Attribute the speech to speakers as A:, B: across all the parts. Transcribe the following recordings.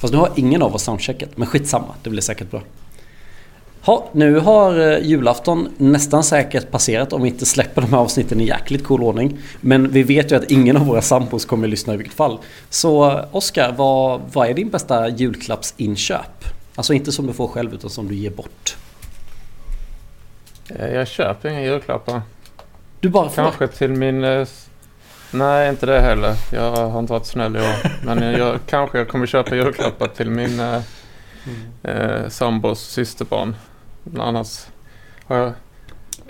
A: Fast nu har ingen av oss soundcheckat. Men skitsamma, det blir säkert bra. Ha, nu har eh, julafton nästan säkert passerat om vi inte släpper de här avsnitten i jäkligt cool ordning. Men vi vet ju att ingen av våra sambos kommer att lyssna i vilket fall. Så Oskar, vad, vad är din bästa julklappsinköp? Alltså inte som du får själv utan som du ger bort.
B: Eh, jag köper inga julklappar.
A: Du bara får?
B: Kanske till min... Nej, inte det heller. Jag har inte varit snäll i år. Men jag, kanske jag kommer köpa julklappar till min eh, eh, sambos systerbarn. Men annars har jag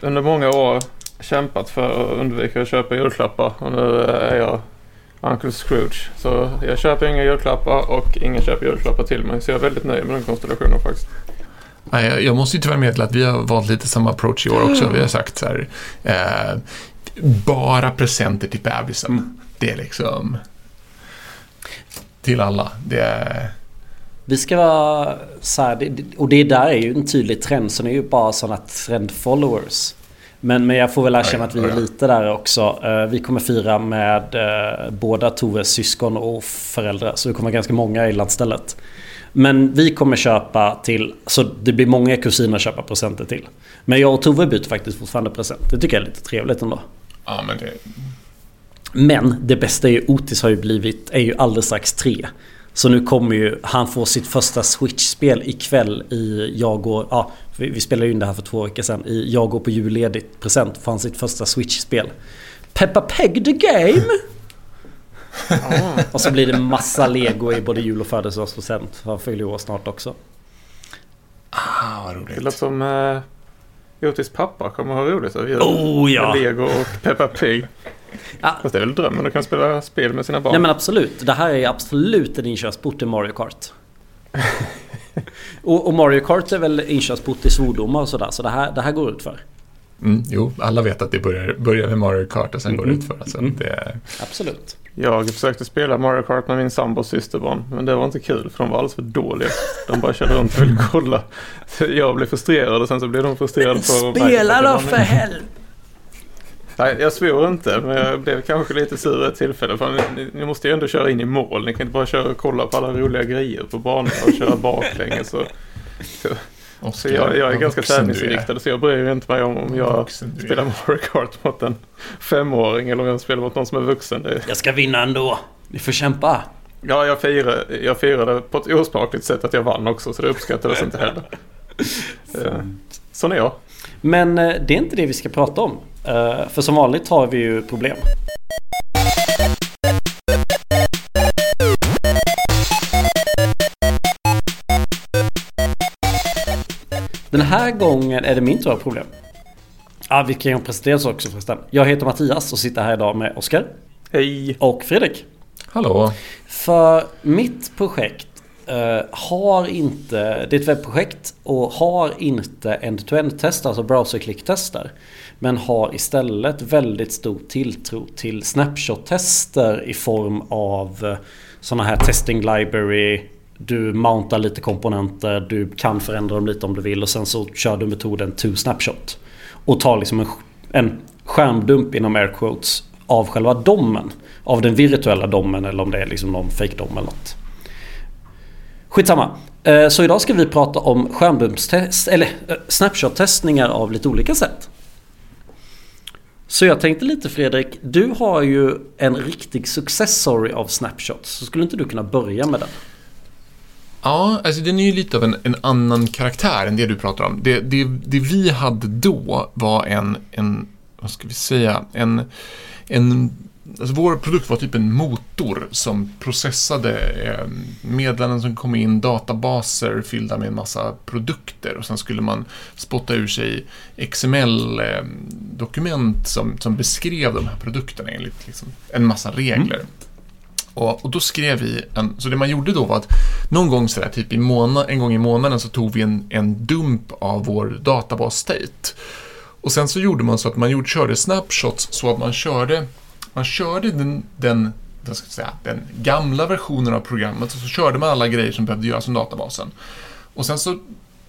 B: under många år kämpat för att undvika att köpa julklappar. Och nu eh, är jag Uncle Scrooge. Så jag köper inga julklappar och ingen köper julklappar till mig. Så jag är väldigt nöjd med den konstellationen faktiskt.
C: Jag- jag måste ju tyvärr meddela att vi har valt lite samma approach i år också. Vi har sagt så här, eh, bara presenter till bebisen. Det är liksom till alla. Det är...
A: Vi ska vara så här, och det där är ju en tydlig trend så ni är ju bara sådana trendfollowers. Men, men jag får väl erkänna att vi är lite där också. Eh, Vi kommer fira med eh, båda Toves syskon och föräldrar. Så det kommer ganska många i landstället. Men vi kommer köpa till, så det blir många kusiner att köpa presenter till. Men jag och Tove byter faktiskt fortfarande present. Det tycker jag är lite trevligt ändå.
C: Ja, men det...
A: Men det bästa är ju Otis har ju blivit, är ju alldeles strax tre. Så nu kommer ju han få sitt första Switch-spel ikväll i Jag går... Ja, vi, vi spelade ju in det här för två veckor sedan. I Jag går på julledigt present får han sitt första Switch-spel. Peppa Peg the Game! Och så blir det massa lego i både jul och födelsedagspresent. Han fyller ju år snart också.
C: Ah, vad
B: Det
C: roligt.
B: låter som eh, Jotis pappa kommer ha roligt över jul.
A: Oh ja!
B: Med Lego och Peppa Pig.
A: Ja.
B: Fast det är väl drömmen att kunna spela spel med sina barn.
A: Nej men absolut. Det här är absolut en inkörsport till Mario Kart. och, och Mario Kart är väl inkörsport till svordomar och sådär. Så det här, det här går ut för.
C: Mm, jo, alla vet att det börjar, börjar med Mario Kart och sen går det
A: Mm.
C: ut för. Alltså,
A: Mm.
C: det är...
A: Absolut.
B: Jag försökte spela Mario Kart med min sambos systerbarn. Men det var inte kul för de var alldeles för dåliga. De bara körde runt och ville kolla. Så Jag blev frustrerad och sen så blev de frustrerade på.
A: Spela då för helvete!
B: Nej, jag svor inte. Men jag blev kanske lite sur ett tillfälle. För ni, ni måste ju ändå köra in i mål. Ni kan inte bara köra och kolla på alla roliga grejer på banan och köra baklänges. Så jag, jag är ganska
C: är.
B: tävlingsinriktad så jag bryr mig inte mig om om jag
C: är.
B: spelar Mario Kart mot en femåring eller om jag spelar mot någon som är vuxen. Det,
A: Jag ska vinna ändå. Ni får kämpa.
B: Ja, jag firade, jag firade på ett osmakligt sätt att jag vann också, så det uppskattades inte heller. Eh, Sån är jag.
A: Men eh, det är inte det vi ska prata om. Eh, För som vanligt har vi ju problem. Den här gången är det min tur att ha problem. Ja, vi kan ju presentera oss också förresten. Jag heter Mattias och sitter här idag med Oskar
B: Hej!
A: och Fredrik.
C: Hallå?
A: För mitt projekt eh, har inte, det är ett webbprojekt och har inte end-to-end-tester, alltså browser-klick-tester. Men har istället väldigt stor tilltro till snapshot-tester i form av sådana här testing library. Du mountar lite komponenter, du kan förändra dem lite om du vill och sen så kör du metoden to snapshot. Och tar liksom en, en skärmdump inom air quotes av själva domen. Av den virtuella domen eller om det är liksom någon fake dom eller något. Skitsamma. Eh, så idag ska vi prata om skärmdumpstest eller eh, snapshot-testningar av lite olika sätt. Så jag tänkte lite Fredrik, du har ju en riktig success story av snapshots. Så skulle inte du kunna börja med den?
C: Ja, alltså den är ju lite av en, en annan karaktär än det du pratar om. Det, det, det vi hade då var en, en vad ska vi säga, en, en Alltså vår produkt var typ en motor som processade eh, meddelanden som kom in, databaser fyllda med en massa produkter och sen skulle man spotta ur sig XML-dokument ehm, som, som beskrev de här produkterna enligt liksom en massa regler. Mm. Och, och då skrev vi en, så det man gjorde då var att någon gång sådär, typ i månad, en gång i månaden så tog vi en, en dump av vår databas-state. Och sen så gjorde man så att man gjorde, körde snapshots så att man körde, man körde den, den, vad ska jag säga, den gamla versionen av programmet och så körde man alla grejer som behövde göras med databasen. Och sen så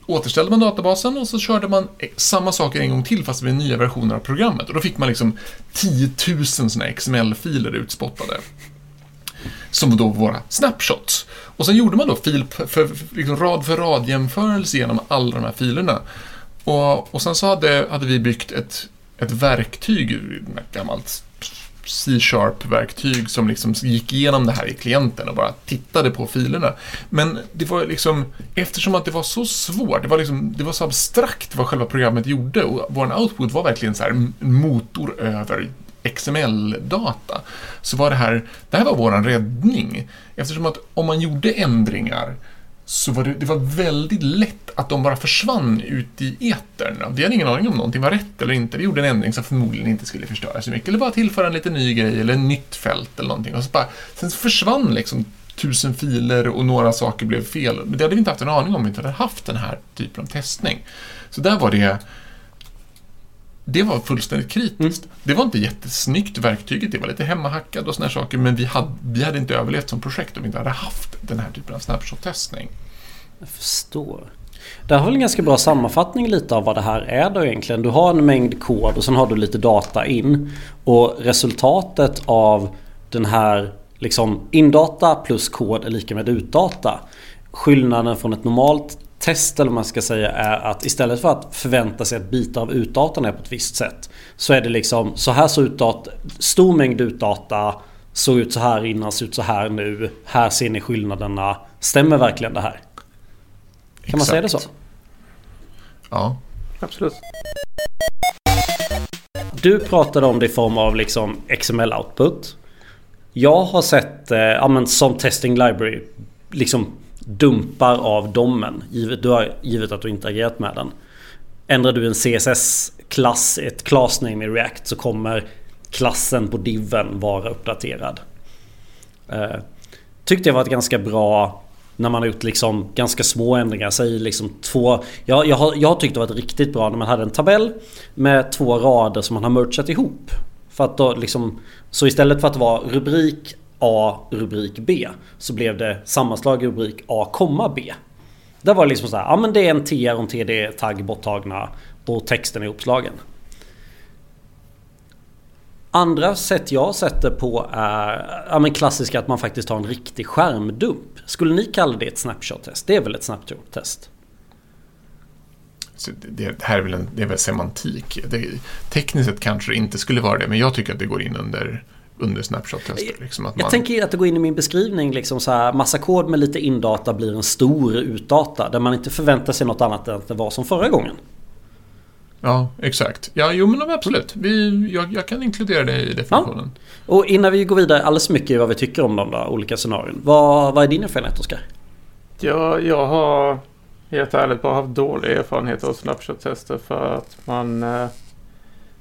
C: återställde man databasen och så körde man e, samma saker en gång till fast med nya versioner av programmet. Och då fick man liksom 10 000 sådana XML-filer utspottade som då våra snapshots. Och sen gjorde man då fil för, för, liksom rad för rad jämförelse genom alla de här filerna. Och, och sen så hade, hade vi byggt ett, ett verktyg, ett gammalt C-sharp-verktyg som liksom gick igenom det här i klienten och bara tittade på filerna. Men det var liksom, eftersom att det var så svårt, det var, liksom, det var så abstrakt vad själva programmet gjorde och vår output var verkligen så här motor över XML-data. Så var det här, det här var vår räddning. Eftersom att om man gjorde ändringar så var det, det var väldigt lätt att de bara försvann ut i etern. Vi hade ingen aning om någonting var rätt eller inte. Vi gjorde en ändring som förmodligen inte skulle förstöra så mycket. Eller bara tillföra en liten ny grej eller ett nytt fält eller någonting. Och så bara, sen försvann liksom tusen filer och några saker blev fel. Men det hade vi inte haft en aning om om vi inte hade haft den här typen av testning. Så där var det det var fullständigt kritiskt. Mm. Det var inte jättesnyggt verktyget, det var lite hemmahackat och såna här saker, men vi hade, vi hade inte överlevt som projekt om vi inte hade haft den här typen av snapshot-testning.
A: Jag förstår. Det här har en ganska bra sammanfattning lite av vad det här är då egentligen. Du har en mängd kod och sen har du lite data in. Och resultatet av den här liksom indata plus kod är lika med utdata. Skillnaden från ett normalt test eller man ska säga är att istället för att förvänta sig att bitar av utdatan är på ett visst sätt. Så är det liksom så här såg utdata, stor mängd utdata såg ut så här innan, ser ut så här nu. Här ser ni skillnaderna. Stämmer verkligen det här? Kan Exakt. man säga det så?
C: Ja.
B: Absolut.
A: Du pratade om det i form av liksom XML-output. Jag har sett, eh, ja, men som testing library, liksom dumpar av domen. Givet, du har, givet att du inte agerat med den. Ändrar du en CSS-klass, ett class name i React så kommer klassen på diven vara uppdaterad. Eh, tyckte jag var ett ganska bra när man har gjort liksom ganska små ändringar. Säg liksom två... Jag, jag, har, jag har tyckt det varit riktigt bra när man hade en tabell med två rader som man har merchat ihop. För att då liksom, så istället för att vara rubrik A, rubrik B. Så blev det sammanslag rubrik A, B. Där var det liksom så här, ja men det är en TR och en TD-tagg borttagna och texten är uppslagen. Andra sätt jag sätter på är ja, men klassiska att man faktiskt har en riktig skärmdump. Skulle ni kalla det ett snapshot-test? Det är väl ett snapshot-test?
C: Det, här är väl, en, det är väl semantik. Det, tekniskt sett kanske det inte skulle vara det, men jag tycker att det går in under under snapshot-tester. Liksom
A: jag tänker att det går in i min beskrivning. Liksom så här, massa kod med lite indata blir en stor utdata. Där man inte förväntar sig något annat än att det var som förra gången.
C: Ja, exakt. Ja, jo men absolut. Vi, jag, jag kan inkludera det i definitionen. Ja.
A: Och innan vi går vidare alldeles mycket i vad vi tycker om de där olika scenarion. Vad, vad är din erfarenhet, Oskar?
B: Ja, jag har helt ärligt bara haft dålig erfarenhet av snapshot-tester för att man eh,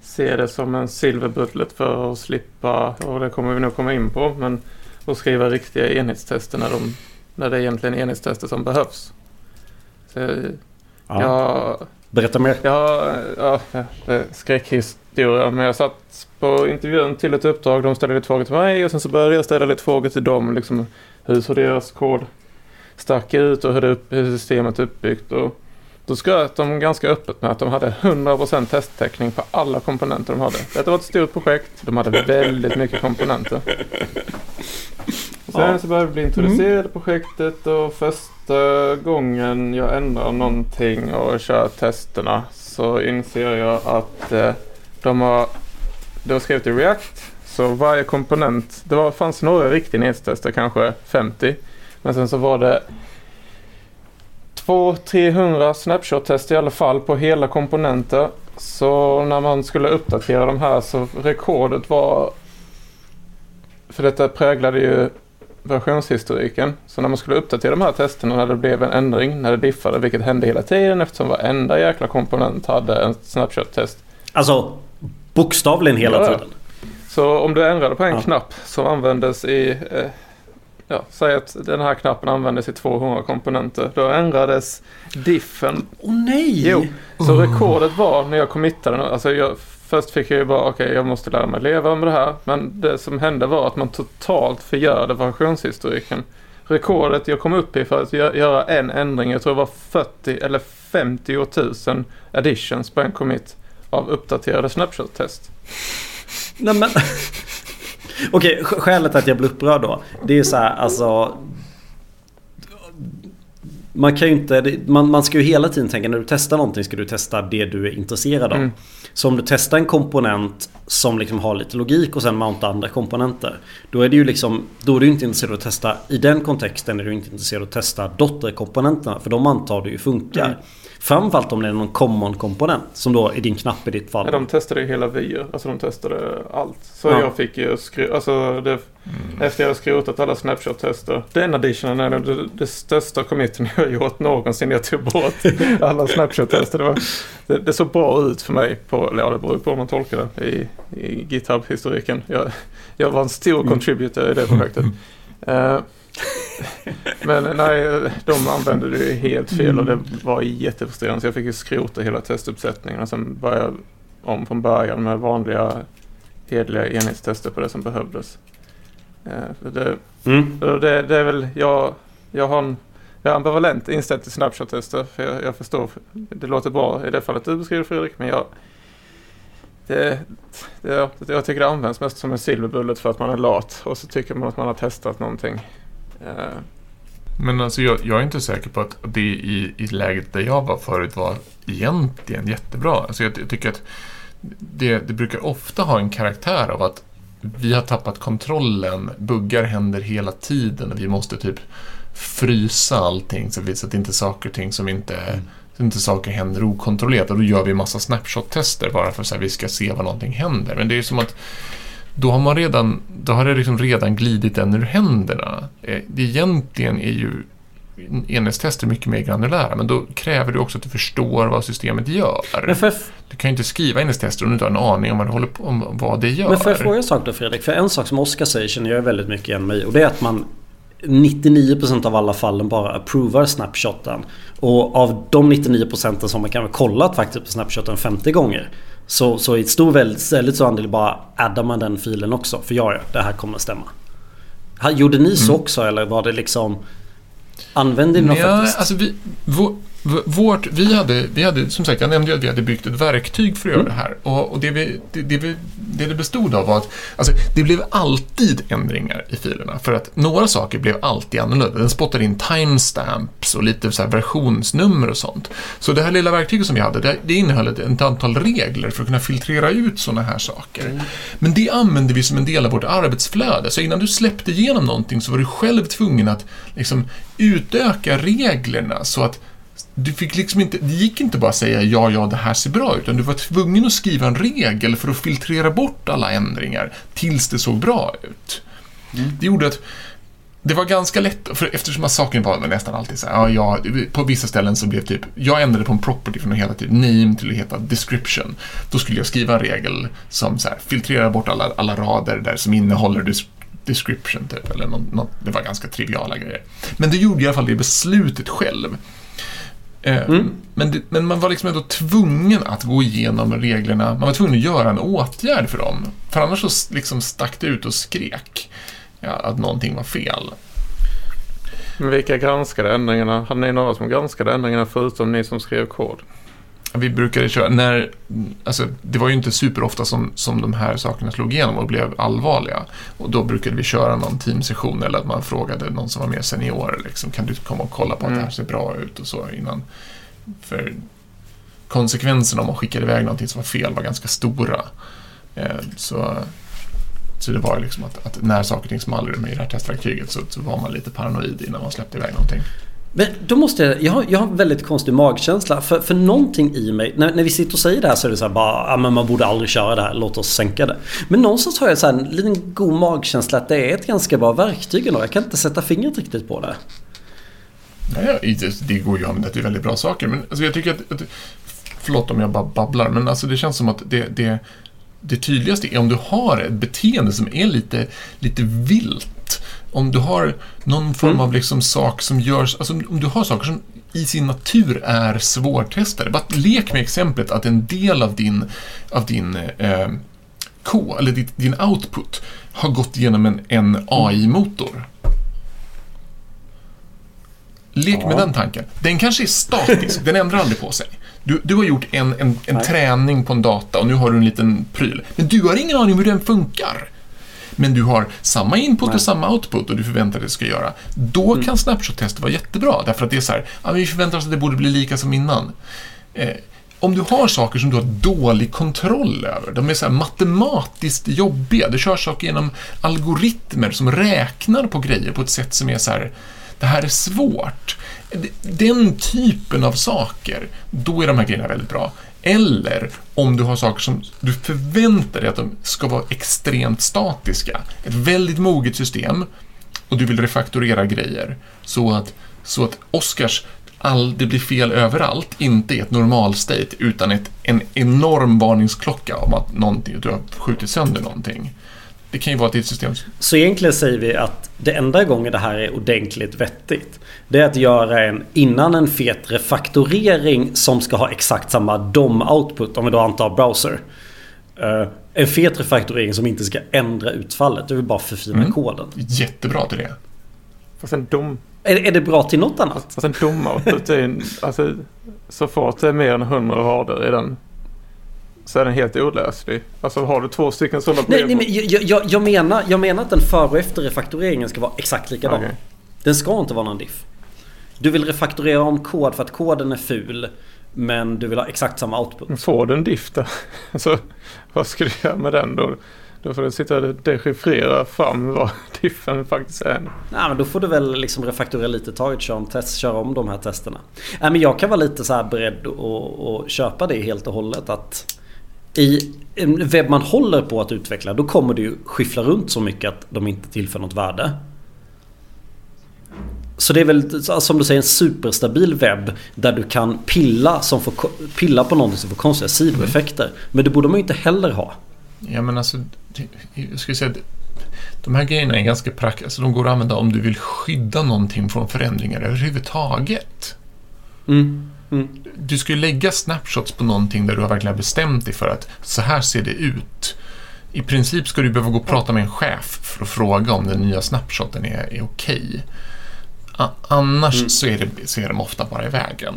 B: ser det som en silver bullet för att slippa, och det kommer vi nog komma in på, men att skriva riktiga enhetstester när, de, när det är egentligen enhetstester som behövs. Så, ja. Jag,
A: Berätta mer.
B: Ja, ja är skräckhistoria. Men jag satt på intervjun till ett uppdrag. De ställde lite frågor till mig och sen så började jag ställa lite frågor till dem. Liksom, hur såg deras kod stack ut och hur, det, hur systemet är uppbyggt. Och då skröt de ganska öppet med att de hade 100% testtäckning på alla komponenter de hade. Detta var ett stort projekt. De hade väldigt mycket komponenter. Och sen ja. så började vi bli introducerade mm. projektet och första gången jag ändrar någonting och kör testerna så inser jag att eh, de har, det var skrivet i React. Så varje komponent, det var, fanns några riktiga nedtester, kanske 50. Men sen så var det 200-300 snapshot-test i alla fall på hela komponenter. Så när man skulle uppdatera de här så rekordet var... För detta präglade ju versionshistoriken. Så när man skulle uppdatera de här testerna när det blev en ändring, när det diffade, vilket hände hela tiden eftersom varenda jäkla komponent hade en snapshot-test.
A: Alltså bokstavligen hela ja. tiden?
B: Så om du ändrade på en ja. knapp som användes i eh, ja, säg att den här knappen användes i 200 komponenter. Då ändrades diffen.
A: Åh oh, nej!
B: Jo, så oh. rekordet var när jag committade den. Alltså jag, först fick jag ju bara, okej okay, jag måste lära mig leva med det här. Men det som hände var att man totalt förgörde variationshistoriken. Rekordet jag kom upp i för att göra en ändring, jag tror det var 40 eller 50 000 additions på en commit av uppdaterade snapshot-test.
A: Nej men... Okej, skälet att jag blir upprörd då. Det är så här, alltså. Man kan ju inte, man, man ska ju hela tiden tänka när du testar någonting ska du testa det du är intresserad av.
B: Mm.
A: Så om du testar en komponent som liksom har lite logik och sen mounta andra komponenter. Då är det ju liksom, då är du inte intresserad av att testa, i den kontexten är du inte intresserad av att testa dotterkomponenterna. För de antar du ju funkar.
B: Mm.
A: Framförallt om det är någon common komponent. Som då är din knapp i ditt fall.
B: Ja, de testade ju hela VR. Alltså de testade allt. Så
A: Ja.
B: jag fick ju skru- alltså det, efter jag skrotat alla snapshot-tester. Den editionen är det, det största committen jag har gjort någonsin. Jag tog bort alla snapshot-tester. Det, var, det, det såg bra ut för mig. På, ja, det beror på hur man tolkar det i, i GitHub-historiken. Jag, jag var en stor
A: Mm.
B: contributor i det projektet. Eh, men nej, de använde det ju helt fel och det var jättefrustrerande. Så jag fick ju skrota hela testuppsättningen och sen börja om från början med vanliga hedliga enhetstester på det som behövdes. Eh, det,
A: Mm.
B: och det, det är väl, jag, jag har en jag är ambivalent inställd till snapshot-tester. För jag, jag förstår, det låter bra i det fallet du beskriver Fredrik, men jag det, det, jag tycker det används mest som en silverbullet för att man är lat och så tycker man att man har testat någonting. Eh,
C: Men alltså jag, jag är inte säker på att det i, i läget där jag var förut var egentligen jättebra. Alltså jag, jag tycker att det, det brukar ofta ha en karaktär av att vi har tappat kontrollen, buggar händer hela tiden och vi måste typ frysa allting så, att inte saker och ting som inte, så inte saker händer okontrollerat. Och då gör vi massa snapshot-tester bara för att vi ska se vad någonting händer. Men det är som att då har man redan, då har det liksom redan glidit en ur händerna. Eh, det egentligen är ju enhetstester mycket mer granulära, men då kräver det också att du förstår vad systemet gör.
A: Jag
C: Du kan ju inte skriva enhetstester om du inte har en aning om vad, håller på, om vad det gör.
A: Men får jag fråga en sak då Fredrik? För en sak som Oskar säger känner jag väldigt mycket igen mig i. Och det är att man 99% av alla fallen bara approvar snapshoten. Och av de 99% som man kan ha kollat faktiskt på snapshoten 50 gånger. Så, så i ett stor väldigt, stor andel bara addar man den filen också. För ja, ja, det här kommer att stämma. Gjorde ni så också eller var det liksom... Använde ni
C: Ja,
A: faktiskt?
C: alltså vi, vår, vårt, vi, hade, vi hade, som sagt, jag nämnde ju att vi hade byggt ett verktyg för att göra
A: Mm.
C: det här. Och, och det, vi, det, det, vi, det det bestod av var att alltså, det blev alltid ändringar i filerna. För att några saker blev alltid annorlunda. Den spottade in timestamps och lite så versionsnummer och sånt. Så det här lilla verktyget som vi hade, det, det innehöll ett, ett antal regler för att kunna filtrera ut sådana här saker. Men det använde vi som en del av vårt arbetsflöde. Så innan du släppte igenom någonting så var du själv tvungen att liksom, utöka reglerna så att du fick liksom inte, det gick inte bara att säga ja, ja, det här ser bra ut, utan du var tvungen att skriva en regel för att filtrera bort alla ändringar tills det såg bra ut. Det gjorde att det var ganska lätt, för eftersom att saken var nästan alltid så här, ja, ja, på vissa ställen så blev typ, jag ändrade på en property från att heta typ name till att heta description. Då skulle jag skriva en regel som så här, filtrerar bort alla, alla rader där som innehåller des- description typ, eller något, något, det var ganska triviala grejer. Men det gjorde i alla fall det beslutet själv. Eh,
A: Mm.
C: men, det, men man var liksom ändå tvungen att gå igenom reglerna. Man var tvungen att göra en åtgärd för dem. För annars så liksom stack det ut och skrek ja, att någonting var fel.
B: men vilka granskade ändringarna? Hade ni några som granskade ändringarna förutom ni som skrev kod?
C: Vi brukade köra, när, alltså det var ju inte superofta som, som de här sakerna slog igenom och blev allvarliga. Och då brukade vi köra någon teamsession eller att man frågade någon som var mer senior, liksom, kan du komma och kolla på att det här
B: Mm.
C: ser bra ut och så innan. För konsekvenserna om man skickade iväg någonting som var fel var ganska stora. Eh, så, så det var ju liksom att, att när saker och ting small i det här testverktyget så, så var man lite paranoid innan man släppte iväg någonting.
A: Men då måste jag, jag har, jag har en väldigt konstig magkänsla. För, för någonting i mig, när, när vi sitter och säger det här så är det så här bara, ja men man borde aldrig köra det här, låt oss sänka det. Men någonstans har jag så här en liten god magkänsla att det är ett ganska bra verktyg ändå. Jag kan inte sätta fingret riktigt på det.
C: Nej, det, det går ju att använda till väldigt bra saker, men alltså jag tycker att, att Förlåt om jag bara babblar, men alltså det känns som att det, det, det tydligaste är om du har ett beteende som är lite, lite vilt. Om du har någon form
A: Mm.
C: av liksom sak som görs, alltså om du har saker som i sin natur är svårtestade. Bara lek med exemplet att en del av din, av din eh, K, eller ditt, din output, har gått igenom en, en AI-motor. Lek med
A: Ja.
C: den tanken. Den kanske är statisk, den ändrar aldrig på sig. Du, du har gjort en, en, en träning på en data och nu har du en liten pryl. Men du har ingen aning hur den funkar. Men du har samma input
A: Nej.
C: och samma output och du förväntar dig att det ska göra. Då
A: Mm.
C: kan snapshot-test vara jättebra, därför att det är så här, ja, vi förväntar oss att det borde bli lika som innan. Eh, om du har saker som du har dålig kontroll över, de är så här matematiskt jobbiga, du kör saker genom algoritmer som räknar på grejer på ett sätt som är så här, det här är svårt. Den typen av saker, då är de här grejerna väldigt bra. Eller om du har saker som du förväntar dig att de ska vara extremt statiska. Ett väldigt moget system och du vill refaktorera grejer så att, så att Oscars all, det blir fel överallt inte är ett normalstate utan ett, en enorm varningsklocka om att någonting, du har skjutit sönder någonting. Det kan ju vara ett system
A: Så egentligen säger vi att det enda gången det här är ordentligt vettigt det är att göra en innan en fet refaktorering som ska ha exakt samma DOM-output om vi då antar browser. Eh, en fet refaktorering som inte ska ändra utfallet. Det vill bara förfina
C: Mm.
A: koden.
C: jättebra till det.
B: Fast en dom...
A: Är, är det bra till något annat?
B: Fast en domoutput är en, alltså, så fort det är mer än 100 rader i den så är den helt olöslig. Alltså har du två stycken sådana
A: Nej, nej men jag, jag, jag, menar, jag menar att den före och efter refaktoreringen ska vara exakt likadan.
B: Okej.
A: Den ska inte vara någon diff. Du vill refaktorera om kod för att koden är ful. Men du vill ha exakt samma output.
B: Får du en diff där? Alltså, vad ska du göra med den då? Då får du sitta och dechiffrera fram vad diffen faktiskt är.
A: Nej men då får du väl liksom refaktorera lite taget, köra om, test, köra om de här testerna. Nej men jag kan vara lite så här beredd att köpa det helt och hållet att i en webb man håller på att utveckla då kommer det ju skyffla runt så mycket att de inte tillför något värde. Så det är väl som du säger en superstabil webb där du kan pilla, som får, pilla på någonting som får konstiga sidoeffekter. Men det borde man ju inte heller ha.
C: Ja, men alltså, jag skulle säga att de här grejerna är ganska praktiska. Alltså, de går att använda om du vill skydda någonting från förändringar överhuvudtaget.
A: Mm. Mm.
C: Du ska ju lägga snapshots på någonting där du har verkligen bestämt dig för att så här ser det ut. I princip ska du behöva gå och prata med en chef för att fråga om den nya snapshoten är, är okej. A- Annars
A: Mm.
C: så, är det, så är de ofta bara i vägen.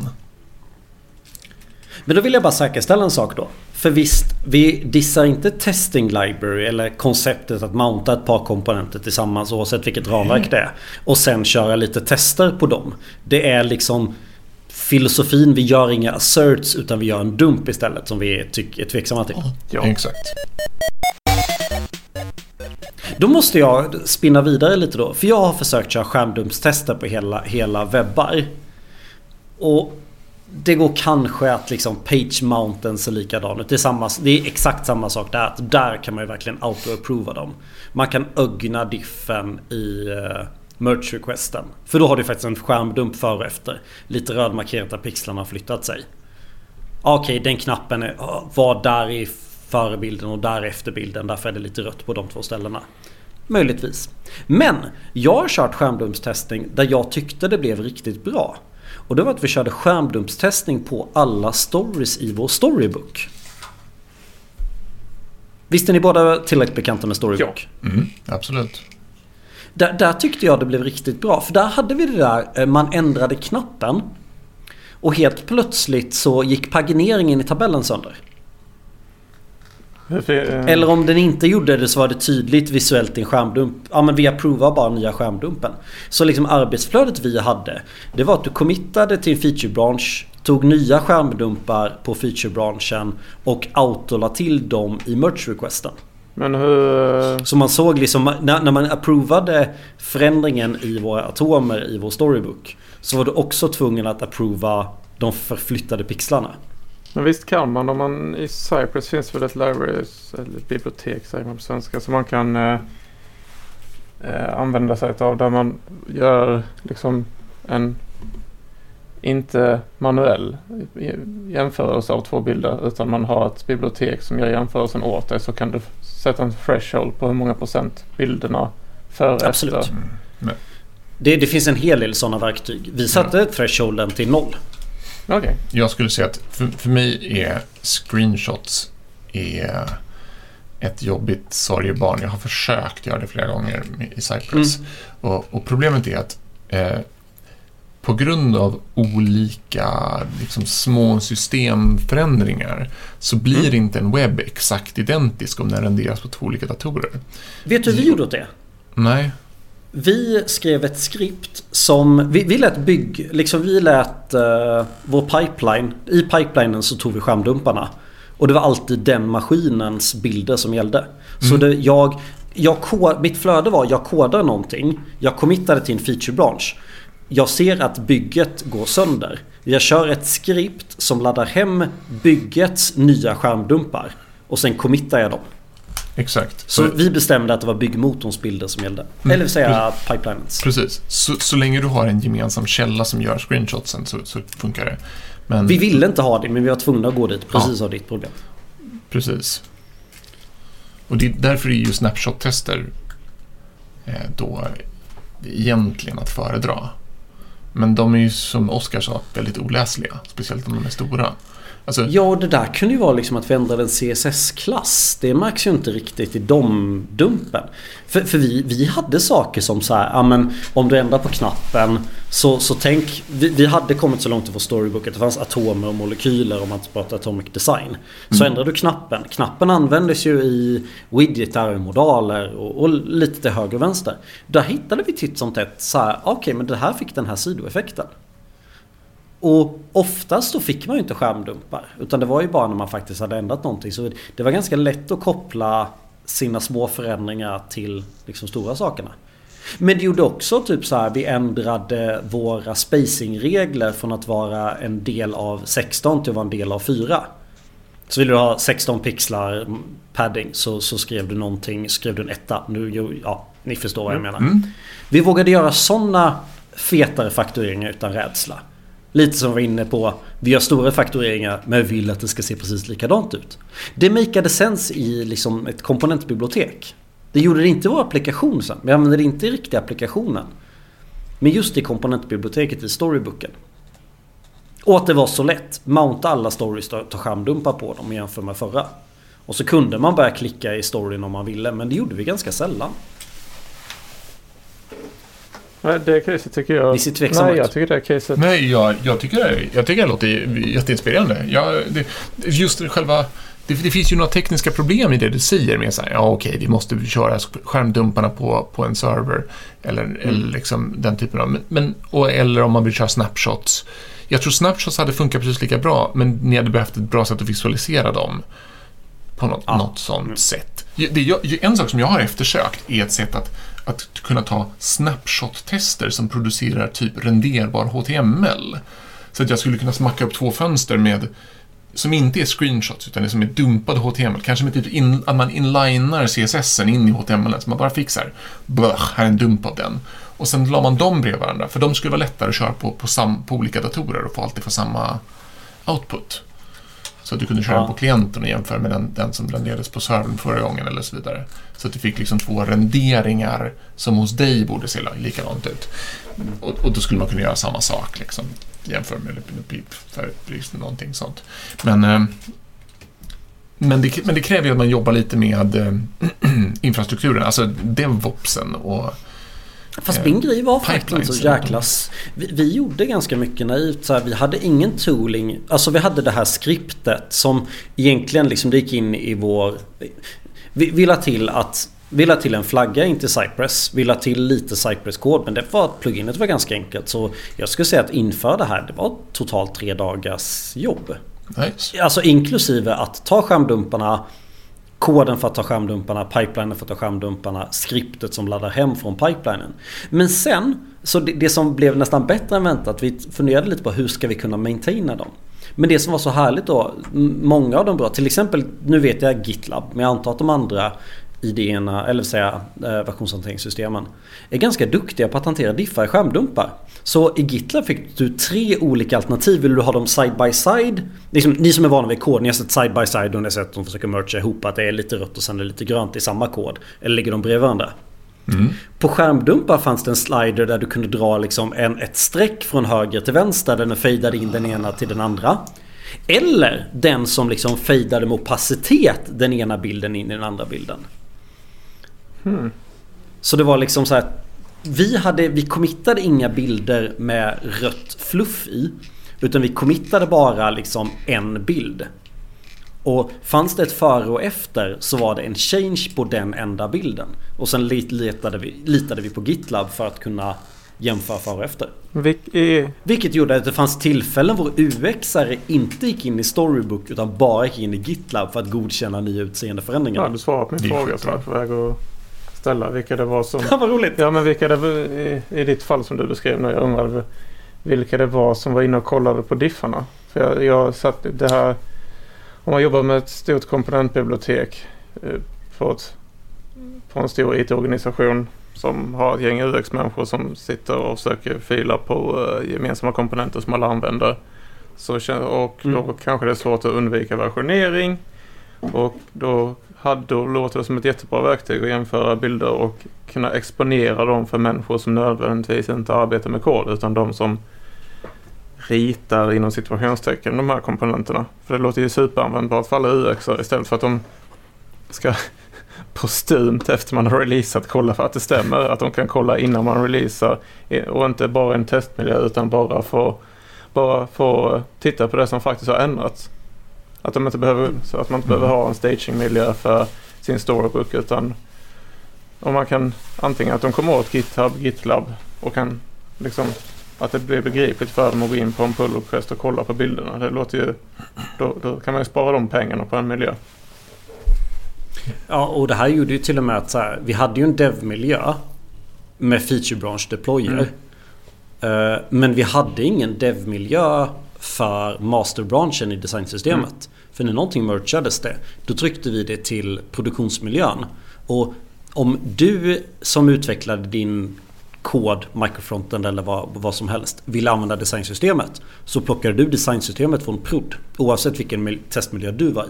A: Men då vill jag bara säkerställa en sak då. För visst, vi dissar inte testing library eller konceptet att mounta ett par komponenter tillsammans oavsett vilket ramverk det är. Och sen köra lite tester på dem. Det är liksom filosofin, vi gör inga asserts utan vi gör en dump istället som vi tycker är tveksamma till.
B: Ja.
C: Exakt.
A: Då måste jag spinna vidare lite då. För jag har försökt köra skärmdumpstester på hela, hela webbar. Och det går kanske att liksom page mountain ser likadan ut. Det är, samma, det är exakt samma sak där. Att där kan man ju verkligen auto-approva dem. Man kan ögna diffen i eh, merge requesten. För då har du faktiskt en skärmdump före och efter. Lite rödmarkerat där pixlarna har flyttat sig. Ah, okej, den knappen är, ah, var där i förebilden och där efter bilden. Därför är det lite rött på de två ställena. Möjligtvis. Men jag har kört skärmdumpstestning där jag tyckte det blev riktigt bra. Och det var att vi körde skärmdumpstestning på alla stories i vår storybook. Visst är ni båda tillräckligt bekanta med storybook?
C: Mm, absolut.
A: Där, där tyckte jag det blev riktigt bra. För där hade vi det där, eh, man ändrade knappen. Och helt plötsligt så gick pagineringen i tabellen sönder.
B: Eller
A: Eller om den inte gjorde det så var det tydligt visuellt i en skärmdump. Ja men vi approvar bara nya skärmdumpen. Så liksom arbetsflödet vi hade. Det var att du committade till en featurebransch. Tog nya skärmdumpar på featurebranschen. Och autola till dem i merge requesten.
B: Men hur...
A: Så man såg liksom när, när man approvade förändringen i våra atomer i vår storybook. Så var du också tvungen att approva de förflyttade pixlarna.
B: Men visst kan man om man i Cypress finns väl ett library eller ett bibliotek säger man på svenska som man kan eh, eh, använda sig av där man gör liksom en inte manuell jämförelse av två bilder utan man har ett bibliotek som gör jämförelsen åt dig så kan du sätta en threshold på hur många procent bilderna före
A: Absolut.
B: efter.
C: Men,
A: Det, det finns en hel del sådana verktyg. Vi satte thresholden till noll.
B: Okej.
C: jag skulle säga att för, för mig är screenshots är ett jobbigt sorgebarn. Jag har försökt göra det flera gånger i Cypress. Och, och problemet är att eh, på grund av olika liksom, små systemförändringar så blir
A: Mm.
C: inte en webb exakt identisk om den renderas på två olika datorer.
A: Vet du hur vi gjorde åt det?
C: Nej,
A: Vi skrev ett skript som... Vi, vi lät bygg... Liksom vi lät uh, vår pipeline... I pipelinen så tog vi skärmdumparna. Och det var alltid den maskinens bilder som gällde. Så
C: Mm.
A: det, jag... jag mitt flöde var jag kodar någonting. Jag committade till en feature branch. Jag ser att bygget går sönder. Jag kör ett skript som laddar hem byggets nya skärmdumpar. Och sen committar jag dem.
C: Exakt.
A: Så
C: För-
A: vi bestämde att det var byggmotorns bilder som gällde. Eller vill säga pipelinens.
C: Precis. Så, så länge du har en gemensam källa som gör screenshotsen så, så funkar det. Men,
A: Vi ville inte ha det men vi var tvungna att gå dit precis av ditt problem.
C: Precis. Och det, därför är ju snapshot-tester eh, då egentligen att föredra. Men de är ju som Oskar sa väldigt oläsliga, speciellt om de är stora. Alltså,
A: Ja och det där kunde ju vara liksom att vi ändrade en CSS-klass. Det märks ju inte riktigt i de dumpen. För, för vi, vi hade saker som så här, ja men om du ändrar på knappen så, så tänk, vi, vi hade kommit så långt i vår storybook att det fanns atomer och molekyler om man pratar atomic design. Så
C: Mm.
A: ändrar du knappen. Knappen användes ju i widgetar och modaler och, och lite till höger och vänster. Där hittade vi titt som tätt så här, okej men det här fick den här sidoeffekten. Och oftast då fick man ju inte skärmdumpar. Utan det var ju bara när man faktiskt hade ändrat någonting. Så det var ganska lätt att koppla sina små förändringar till liksom stora sakerna. Men det gjorde också typ så här, vi ändrade våra spacingregler från att vara en del av 16 till att vara en del av 4. Så vill du ha 16 pixlar mm, padding så, så skrev du någonting, skrev du en etta. Nu, ja, ni förstår vad jag menar.
C: mm,
A: Vi vågade göra sådana fetare faktureringar utan rädsla. Lite som vi var inne på, vi gör stora faktureringar men vill att det ska se precis likadant ut. Det makade sense i liksom ett komponentbibliotek. Det gjorde det inte i vår applikation sen. Vi använde det inte i riktiga applikationen. Men just i komponentbiblioteket i storybooken. Och att det var så lätt. Mounta alla stories och ta skärmdumpar på dem jämfört med förra. Och så kunde man börja klicka i storyn om man ville men det gjorde vi ganska sällan.
B: Nej, det caset tycker jag...
A: Ni ser tveksamma
B: Nej, jag tycker det caset...
C: Nej, jag, jag, tycker det, jag tycker det låter jätteinspirerande. Jag, det, just det själva... Det, det finns ju några tekniska problem i det du säger med så här, ja okej, vi måste köra skärmdumparna på, på en server. Eller, eller liksom den typen av... Men, och, eller om man vill köra snapshots. Jag tror snapshots hade funkat precis lika bra, men ni hade behövt ett bra sätt att visualisera dem. På något,
A: Ja.
C: något sånt sätt. Det, jag, en sak som jag har eftersökt är ett sätt att, att kunna ta snapshot-tester som producerar typ renderbar HTML. Så att jag skulle kunna smacka upp två fönster med som inte är screenshots utan det som är dumpad HTML. Kanske med typ in, att man inlinar CSSen in i HTML så man bara fixar. Blöch, här är en dump av den. Och sen la man dem bredvid varandra för de skulle vara lättare att köra på, på, sam, på olika datorer och få alltid få samma output. Så att du kunde köra
A: Ja.
C: på klienten och jämföra med den, den som renderades på servern förra gången eller så vidare. Så att du fick liksom två renderingar som hos dig borde se likadant ut. Och, och då skulle man kunna göra samma sak liksom. Jämför med Pip för liksom någonting sånt. Men, eh, men, det, men det kräver ju att man jobbar lite med eh, infrastrukturen, alltså DevOpsen och
A: Fast min grej var faktiskt inte så jäkla... Vi, vi gjorde ganska mycket naivt. Så här, vi hade ingen tooling. Alltså vi hade det här skriptet som egentligen liksom det gick in i vår... Vi, vi la till att... Vi la till en flagga in till Cypress. Vi la till lite Cypress-kod. Men det var, pluginet var ganska enkelt. Så jag skulle säga att införa det här, det var totalt tre dagars jobb.
C: nice.
A: Alltså inklusive att ta skärmdumparna Koden för att ta skärmdumparna, pipelinen för att ta skärmdumparna, skriptet som laddar hem från pipelinen. Men sen, så det, det som blev nästan bättre än väntat, vi funderade lite på hur ska vi kunna maintaina dem. Men det som var så härligt då, många av dem bra, till exempel nu vet jag GitLab, men jag antar att de andra idéerna, eller säga eh, versionshanteringssystemen, är ganska duktiga på att hantera diffar i skärmdumpar. Så i GitLab fick du tre olika alternativ. Vill du ha dem side by side? Liksom, ni som är vana vid kod, ni har sett side by side och ni har sett att de försöker mercha ihop att det är lite rött och sen är det lite grönt i samma kod. Eller ligger de bredvid varandra?
C: Mm.
A: På skärmdumpar fanns det en slider där du kunde dra liksom en, ett streck från höger till vänster där den fejdade in den ena till den andra. Eller den som liksom fejdade med opacitet den ena bilden in i den andra bilden.
B: Hmm.
A: Så det var liksom så här vi, hade, vi committade inga bilder med rött fluff i. Utan vi committade bara liksom en bild. Och fanns det ett före och efter så var det en change på den enda bilden. Och sen letade vi, litade vi på GitLab för att kunna jämföra före och efter.
B: Vilk, i,
A: Vilket gjorde att det fanns tillfällen hvor UXare inte gick in i Storybook utan bara gick in i GitLab för att godkänna nya utseendeförändringar.
B: ja, du svarade på min fråga som jag är
C: skitbra.
B: på väg att ställa. Vilka det var som...
A: Ja, vad roligt.
B: Ja, men vilka det var i, i ditt fall som du beskrev nu. Jag undrade vilka det var som var inne och kollade på diffarna. För jag, jag satt det här... Om man jobbar med ett stort komponentbibliotek eh, på, ett, på en stor IT-organisation som har ett gäng UX-människor som sitter och söker filer på eh, gemensamma komponenter som alla använder. Så, och då
A: Mm.
B: kanske det är svårt att undvika versionering. Och då, Haddo låter som ett jättebra verktyg att jämföra bilder och kunna exponera dem för människor som nödvändigtvis inte arbetar med kod utan de som ritar inom situationstecken de här komponenterna. För det låter ju superanvändbart för alla UX istället för att de ska postumt efter man har releasat kolla för att det stämmer. Att de kan kolla innan man releasar och inte bara en testmiljö utan bara få, bara få titta på det som faktiskt har ändrats. Att, de inte behöver, så att man inte behöver ha en stagingmiljö för sin storybook utan om man kan antingen att de kommer åt GitHub, GitLab och kan liksom att det blir begripligt för dem att gå in på en pull request och kolla på bilderna. Det låter ju, då, då kan man ju spara de pengarna på en miljö.
A: Ja, och det här gjorde ju till och med att så här, vi hade ju en dev-miljö med feature branch deployer. Eh, men vi hade ingen dev-miljö för masterbranchen i designsystemet. För när någonting merchades det, då tryckte vi det till produktionsmiljön. Och om du som utvecklade din kod, microfronten eller vad, vad som helst ville använda designsystemet så plockade du designsystemet från prod oavsett vilken mil- testmiljö du var i.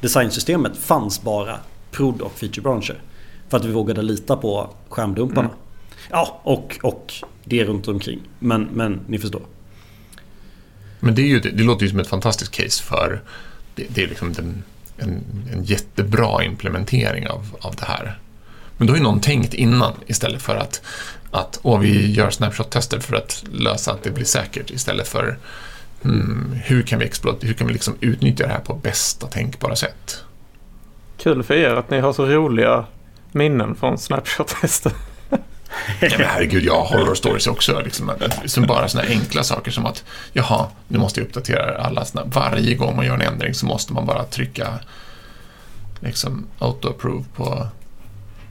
A: Designsystemet fanns bara prod och featurebranscher. För att vi vågade lita på skärmdumparna. Ja, och, och det runt omkring. Men, men ni förstår.
C: Men det, är ju, det, låter ju som ett fantastiskt case för det, det är liksom en, en, en jättebra implementering av, av det här. Men då har ju någon tänkt innan istället för att, att åh, vi gör snapshot-tester för att lösa att det blir säkert istället för hmm, hur kan vi, exploat, hur kan vi liksom utnyttja det här på bästa tänkbara sätt?
B: Kul för er att ni har så roliga minnen från Snapshot-tester.
C: Ja, men herregud, jag har horror stories också. Liksom, som bara sådana enkla saker som att jaha, nu måste jag uppdatera alla såna, Varje gång man gör en ändring så måste man bara trycka liksom auto-approve på...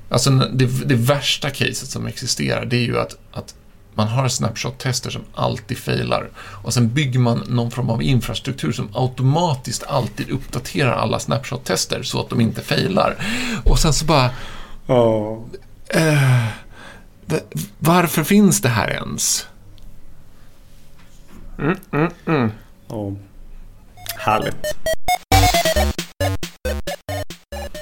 C: Alltså det, det värsta caset som existerar det är ju att, att man har snapshot-tester som alltid failar och sen bygger man någon form av infrastruktur som automatiskt alltid uppdaterar alla snapshot-tester så att de inte failar. Och sen så bara... Eh, v- varför finns det här ens?
B: Mm, mm, mm.
A: Ja. Härligt.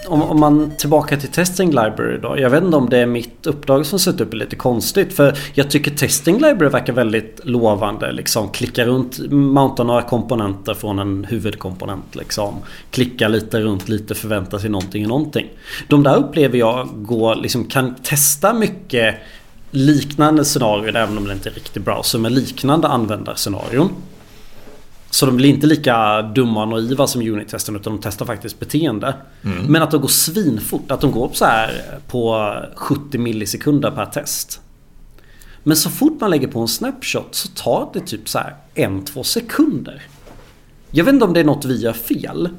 A: Om, om man tillbaka till Testing Library då. Jag vet inte om det är mitt uppdrag som sett upp är lite konstigt. För jag tycker Testing Library verkar väldigt lovande. Liksom klicka runt, mounta några komponenter från en huvudkomponent. Liksom. Klicka lite runt, lite förvänta sig någonting i någonting. De där upplever jag går, liksom, kan testa mycket liknande scenarier även om det inte är riktigt browser med liknande användarscenarion. Så de blir inte lika dumma och naiva som unit-testen utan de testar faktiskt beteende. Men att de går svinfort. Att de går upp så här på 70 millisekunder per test. Men så fort man lägger på en snapshot så tar det typ så här en, två sekunder. Jag vet inte om det är något vi gör fel.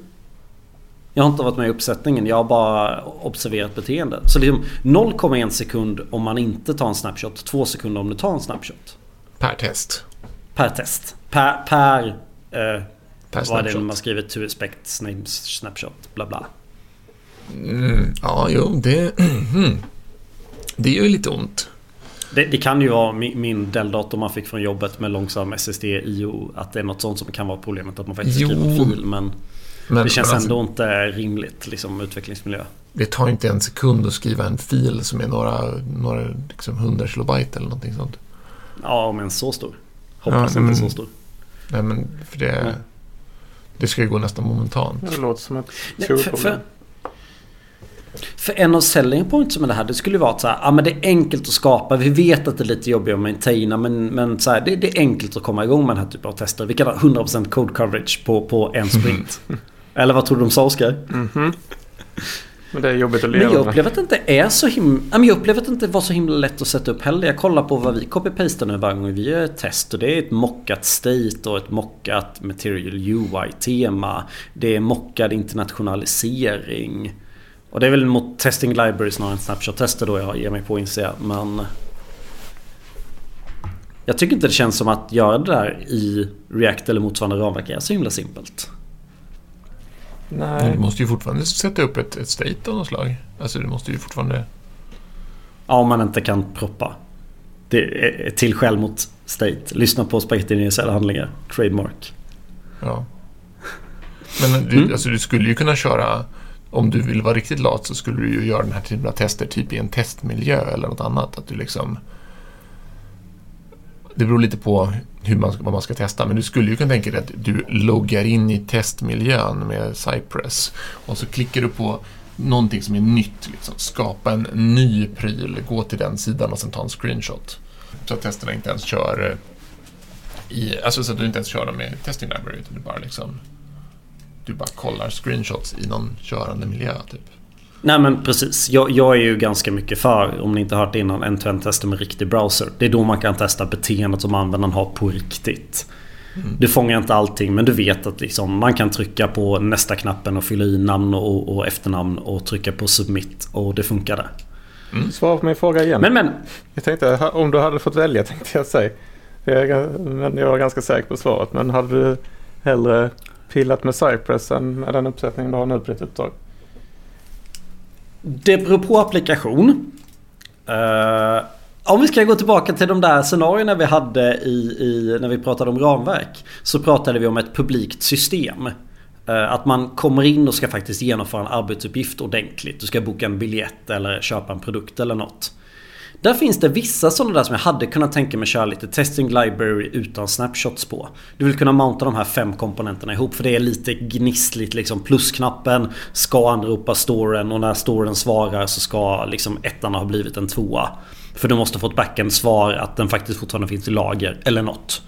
A: Jag har inte varit med i uppsättningen. Jag har bara observerat beteende. Så liksom 0,1 sekund om man inte tar en snapshot. 2 sekunder om du tar en snapshot.
C: Per test.
A: Per test. Per... per eh,
C: Per
A: vad är det man skriver? To respect name snapshot. Bla bla.
C: Mm, ja, jo, det... mm. Det gör ju lite ont.
A: Det, det kan ju vara min, min Dell-dator man fick från jobbet med långsam SSD IO. Att det är något sånt som kan vara problemet. Att man faktiskt
C: Jo.
A: skriver fil. Men
C: Men,
A: det känns
C: men alltså,
A: ändå inte rimligt. Liksom utvecklingsmiljö.
C: Det tar inte en sekund att skriva en fil som är några, några liksom 100 kilobyte eller någonting sånt.
A: Ja, om en så stor. Hoppas
C: Ja,
A: inte
C: men-
A: så stor.
C: Nej, men för det...
A: Nej.
C: Det ska ju gå nästan momentant.
B: Det låter som ett
A: Nej, för,
B: skolproblem.
A: För, en av selling points med det här det skulle ju vara att så här, ja, men det är enkelt att skapa. Vi vet att det är lite jobbigt att maintaina men, men så här, det, det, är enkelt att komma igång med den här typen av tester. Vi kan ha 100% code coverage på, på en sprint. Eller vad tror du de sa Oskar?
B: Mm -hmm. Men det är jobbigt att leva
A: Men jag upplever att det inte är så himla... Jag upplever att det inte var så himla lätt att sätta upp heller. Jag kollar på vad vi copy-pastar nu varje gång vi gör ett test. Och det är ett mockat state och ett mockat material UI-tema. Det är mockad internationalisering. Och det är väl mot testing library snarare än snapshot-tester då jag ger mig på inser jag. Men... Jag tycker inte det känns som att göra det där i React eller motsvarande ramverk är så himla simpelt.
C: Nej. Men du måste ju fortfarande sätta upp ett, ett state av något slag. Alltså du måste ju fortfarande...
A: Ja, om man inte kan proppa. Det är till skäl mot state. Lyssna på spagettinjicerade handlingar. Trademark.
C: Ja. Men du, mm. alltså, du skulle ju kunna köra... Om du vill vara riktigt lat så skulle du ju göra den här typen av tester typ i en testmiljö eller något annat. Att du liksom... Det beror lite på hur man, vad man ska testa. Men du skulle ju kunna tänka dig att du loggar in i testmiljön med Cypress och så klickar du på någonting som är nytt. Liksom. Skapa en ny pryl, gå till den sidan och sen ta en screenshot. Så att testerna inte ens kör eh, i, alltså så att du inte ens kör dem med testing library utan du bara liksom du bara kollar screenshots i någon körande miljö typ.
A: Nej men precis. Jag, jag, är ju ganska mycket för, om ni inte hört det innan, end-to-end tester med riktig browser. Det är då man kan testa beteendet som användaren har på riktigt. Mm. Du fångar inte allting men du vet att liksom, man kan trycka på nästa knappen och fylla i namn och, och efternamn och trycka på submit och det funkade.
B: Mm. Svara på min fråga igen.
A: Men, men.
B: Jag tänkte om du hade fått välja tänkte jag säga. men jag var ganska säker på svaret. Men hade du hellre pillat med Cypress än med den uppsättningen du har nu på ditt uppdrag?
A: Det beror på applikation. Uh, om vi ska gå tillbaka till de där scenarierna vi hade i, i, när vi pratade om ramverk. Så pratade vi om ett publikt system. Uh, att man kommer in och ska faktiskt genomföra en arbetsuppgift ordentligt. Du ska boka en biljett eller köpa en produkt eller något. Där finns det vissa sådana där som jag hade kunnat tänka mig köra lite testing library utan snapshots på. Du vill kunna mounta de här fem komponenterna ihop för det är lite gnissligt liksom. Plusknappen ska anropa storen och när storen svarar så ska liksom ettan ha blivit en tvåa. För du måste få ett backend-svar att den faktiskt fortfarande finns i lager eller något.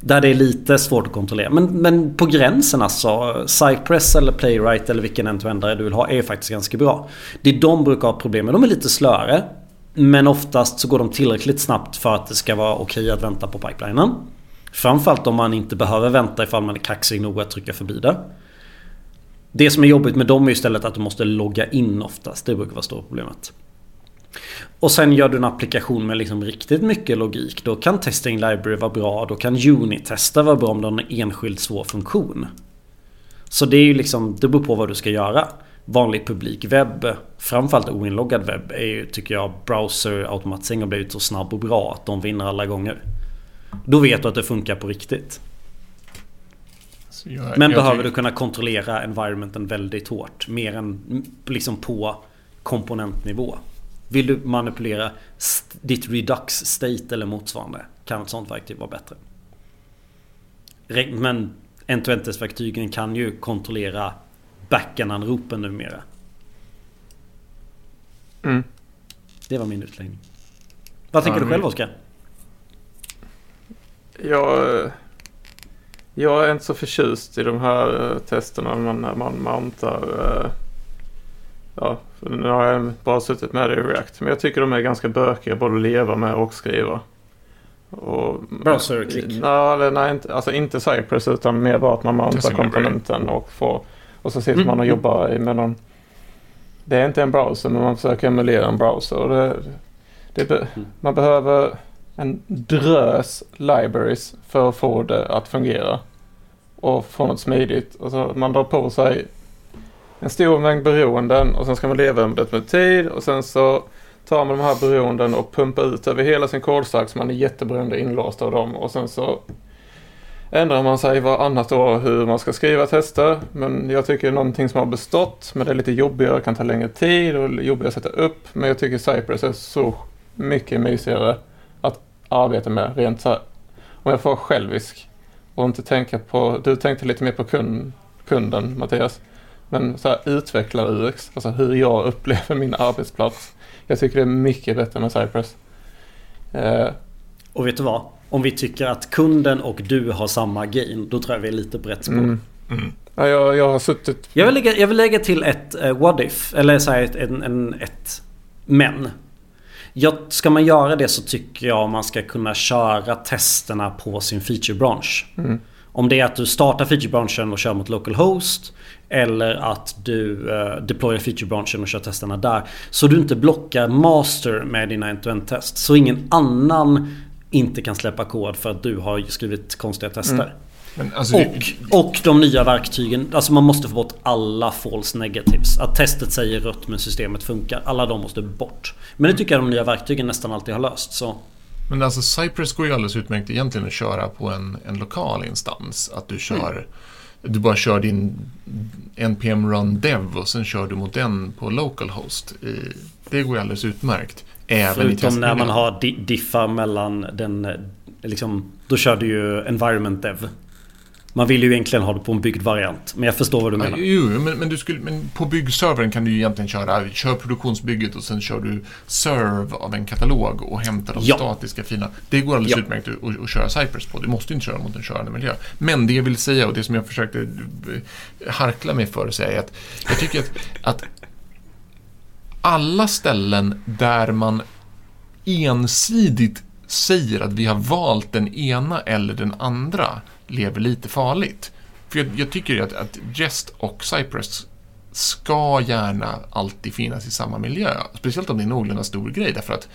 A: Där det är lite svårt att kontrollera. Men, men på gränsen alltså. Cypress eller Playwright eller vilken end du vill ha är faktiskt ganska bra. Det de brukar ha problem med. De är lite slöare. Men oftast så går de tillräckligt snabbt för att det ska vara okej att vänta på pipelinen. Framförallt om man inte behöver vänta ifall man är kaxig nog att trycka förbi det. Det som är jobbigt med dem är istället att du måste logga in oftast. Det brukar vara stora problemet. Och sen gör du en applikation med liksom riktigt mycket logik. Då kan Testing Library vara bra. Då kan Unit-testa vara bra om du har en enskild svår funktion. Så det är ju liksom, det beror på vad du ska göra vanlig publik webb, framförallt oinloggad webb, är ju tycker jag browser-automatisering har blivit så snabb och bra att de vinner alla gånger. Då vet du att det funkar på riktigt. Jag, Men jag behöver du kunna kontrollera environmenten väldigt hårt. Mer än liksom på komponentnivå. Vill du manipulera ditt redux state eller motsvarande kan ett sånt verktyg vara bättre. Men end-to-end-verktygen kan ju kontrollera backen-anropen numera. Mm. Det var min utläggning. Vad tänker ja, du själv Oskar?
B: Jag, jag är inte så förtjust i de här eh, testerna man, när man mountar. Eh, ja, nu har jag bara suttit med det i React. Men jag tycker de är ganska bökiga både att leva med och skriva.
A: Och, Browser-klick?
B: Nej, nej inte, alltså inte Cypress utan mer bara att man mountar komponenten och får och så sitter man och mm. jobbar med någon... Det är inte en browser men man försöker emulera en browser. Och det, det mm. man behöver en drös libraries för att få det att fungera. Och få något smidigt. Och så man drar på sig en stor mängd beroenden och sen ska man leva med det med tid. Och sen så tar man de här beroenden och pumpar ut över hela sin kodstack så man är jätteberoende inlåst av dem. Och sen så ändrar man sig varannat år hur man ska skriva tester. Men jag tycker någonting som har bestått, men det är lite jobbigare, kan ta längre tid och jobbigare att sätta upp. Men jag tycker Cypress är så mycket mysigare att arbeta med rent så här, om jag får självisk och inte tänka på, du tänkte lite mer på kund, kunden Mattias. Men så här, utvecklar UX, alltså hur jag upplever min arbetsplats. Jag tycker det är mycket bättre med Cypress. Eh,
A: Och vet du vad? Om vi tycker att kunden och du har samma gain, då tror jag vi är lite på rätt spår.
B: mm.
C: Mm.
B: ja, jag, jag har suttit...
A: Jag, vill lägga, jag vill lägga till ett uh, what if, eller så här, ett, en, en, ett men. Ja, ska man göra det så tycker jag man ska kunna köra testerna på sin feature-bransch.
B: Mm.
A: Om det är att du startar feature-branschen och kör mot local host eller att du uh, deployar feature-branschen och kör testerna där. Så du inte blockar master med dina end-to-end test. Så ingen annan inte kan släppa kod för att du har skrivit konstiga tester.
B: Mm.
C: Alltså,
A: Och, och de nya verktygen. Alltså man måste få bort alla false negatives. Att testet säger rött men systemet funkar. Alla de måste bort. Men det tycker jag de nya verktygen nästan alltid har löst. Så
C: Men alltså Cypress går ju alldeles utmärkt egentligen att köra på en, en lokal instans. Att du kör Du bara kör din NPM Run Dev och sen kör du mot den på localhost. Det går ju alldeles utmärkt. Även
A: förutom när man har di- diffar mellan den... eh, Liksom, då kör du ju environment dev. Man vill ju egentligen ha det på en byggd variant. Men jag förstår vad du menar.
C: jo, men, men, du skulle, men på byggservern kan du ju egentligen köra kör produktionsbygget och sen kör du serve av en katalog och hämtar de
A: Ja.
C: statiska fina. Det går alldeles
A: Ja.
C: utmärkt att, att, att köra Cypress på. Du måste ju inte köra mot en körande miljö. Men det jag vill säga och det som jag försökte eh, harkla mig för att säga är att jag tycker att, att alla ställen där man ensidigt säger att vi har valt den ena eller den andra lever lite farligt. För jag, jag tycker att, att Jest och Cypress ska gärna alltid finnas i samma miljö. Speciellt om det är en någorlunda stor grej därför att